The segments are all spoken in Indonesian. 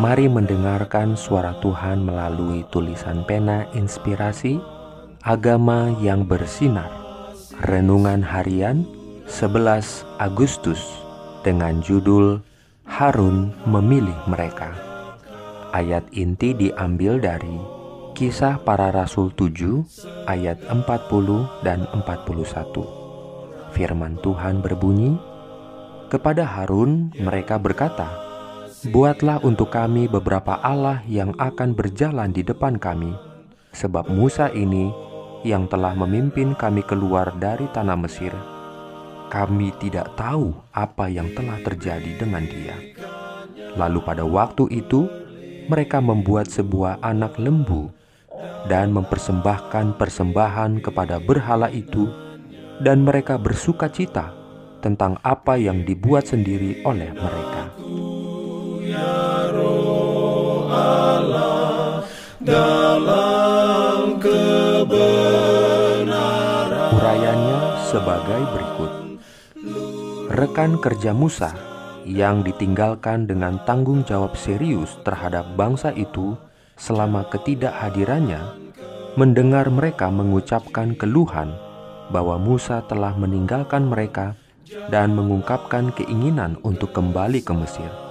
Mari mendengarkan suara Tuhan melalui tulisan pena inspirasi Agama yang bersinar. Renungan harian 11 Agustus dengan judul Harun memilih mereka. Ayat inti diambil dari Kisah para Rasul 7 ayat 40 dan 41 Firman Tuhan berbunyi Kepada Harun mereka berkata Buatlah untuk kami beberapa Allah yang akan berjalan di depan kami, sebab Musa ini yang telah memimpin kami keluar dari tanah Mesir. Kami tidak tahu apa yang telah terjadi dengan dia. Lalu pada waktu itu, mereka membuat sebuah anak lembu dan mempersembahkan persembahan kepada berhala itu, dan mereka bersuka cita tentang apa yang dibuat sendiri oleh mereka. Urayanya sebagai berikut. Rekan kerja Musa yang ditinggalkan dengan tanggung jawab serius terhadap bangsa itu selama ketidakhadirannya mendengar mereka mengucapkan keluhan bahwa Musa telah meninggalkan mereka dan mengungkapkan keinginan untuk kembali ke Mesir.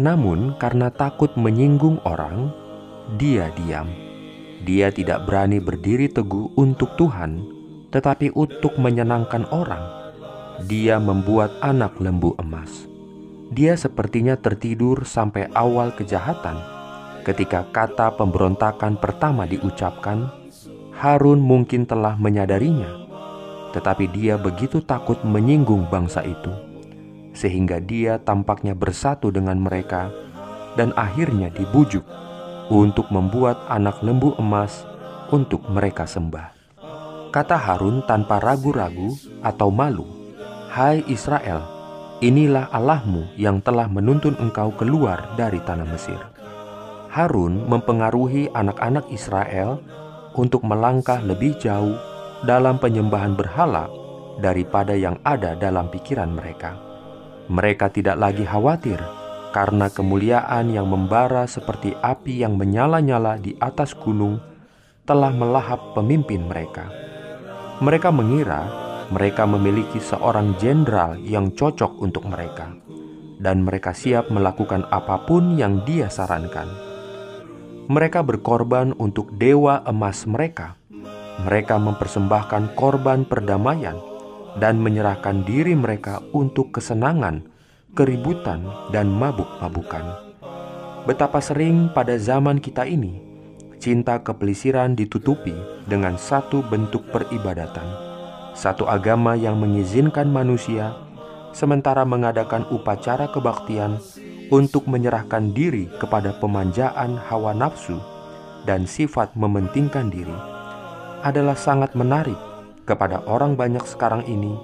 Namun, karena takut menyinggung orang, dia diam. Dia tidak berani berdiri teguh untuk Tuhan, tetapi untuk menyenangkan orang. Dia membuat anak lembu emas. Dia sepertinya tertidur sampai awal kejahatan. Ketika kata pemberontakan pertama diucapkan, Harun mungkin telah menyadarinya, tetapi dia begitu takut menyinggung bangsa itu sehingga dia tampaknya bersatu dengan mereka dan akhirnya dibujuk untuk membuat anak lembu emas untuk mereka sembah. Kata Harun tanpa ragu-ragu atau malu, "Hai Israel, inilah Allahmu yang telah menuntun engkau keluar dari tanah Mesir." Harun mempengaruhi anak-anak Israel untuk melangkah lebih jauh dalam penyembahan berhala daripada yang ada dalam pikiran mereka. Mereka tidak lagi khawatir karena kemuliaan yang membara seperti api yang menyala-nyala di atas gunung telah melahap pemimpin mereka. Mereka mengira mereka memiliki seorang jenderal yang cocok untuk mereka, dan mereka siap melakukan apa pun yang dia sarankan. Mereka berkorban untuk dewa emas mereka. Mereka mempersembahkan korban perdamaian dan menyerahkan diri mereka untuk kesenangan, keributan, dan mabuk-mabukan. Betapa sering pada zaman kita ini cinta kepelisiran ditutupi dengan satu bentuk peribadatan, satu agama yang mengizinkan manusia sementara mengadakan upacara kebaktian untuk menyerahkan diri kepada pemanjaan hawa nafsu dan sifat mementingkan diri adalah sangat menarik kepada orang banyak sekarang ini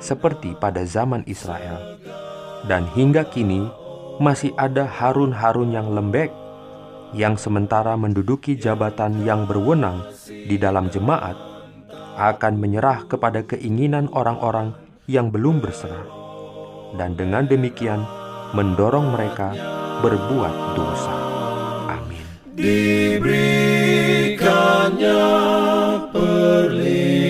seperti pada zaman Israel. Dan hingga kini masih ada Harun-Harun yang lembek yang sementara menduduki jabatan yang berwenang di dalam jemaat akan menyerah kepada keinginan orang-orang yang belum berserah dan dengan demikian mendorong mereka berbuat dosa. Amin. Diberikannya dalam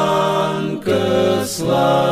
slow.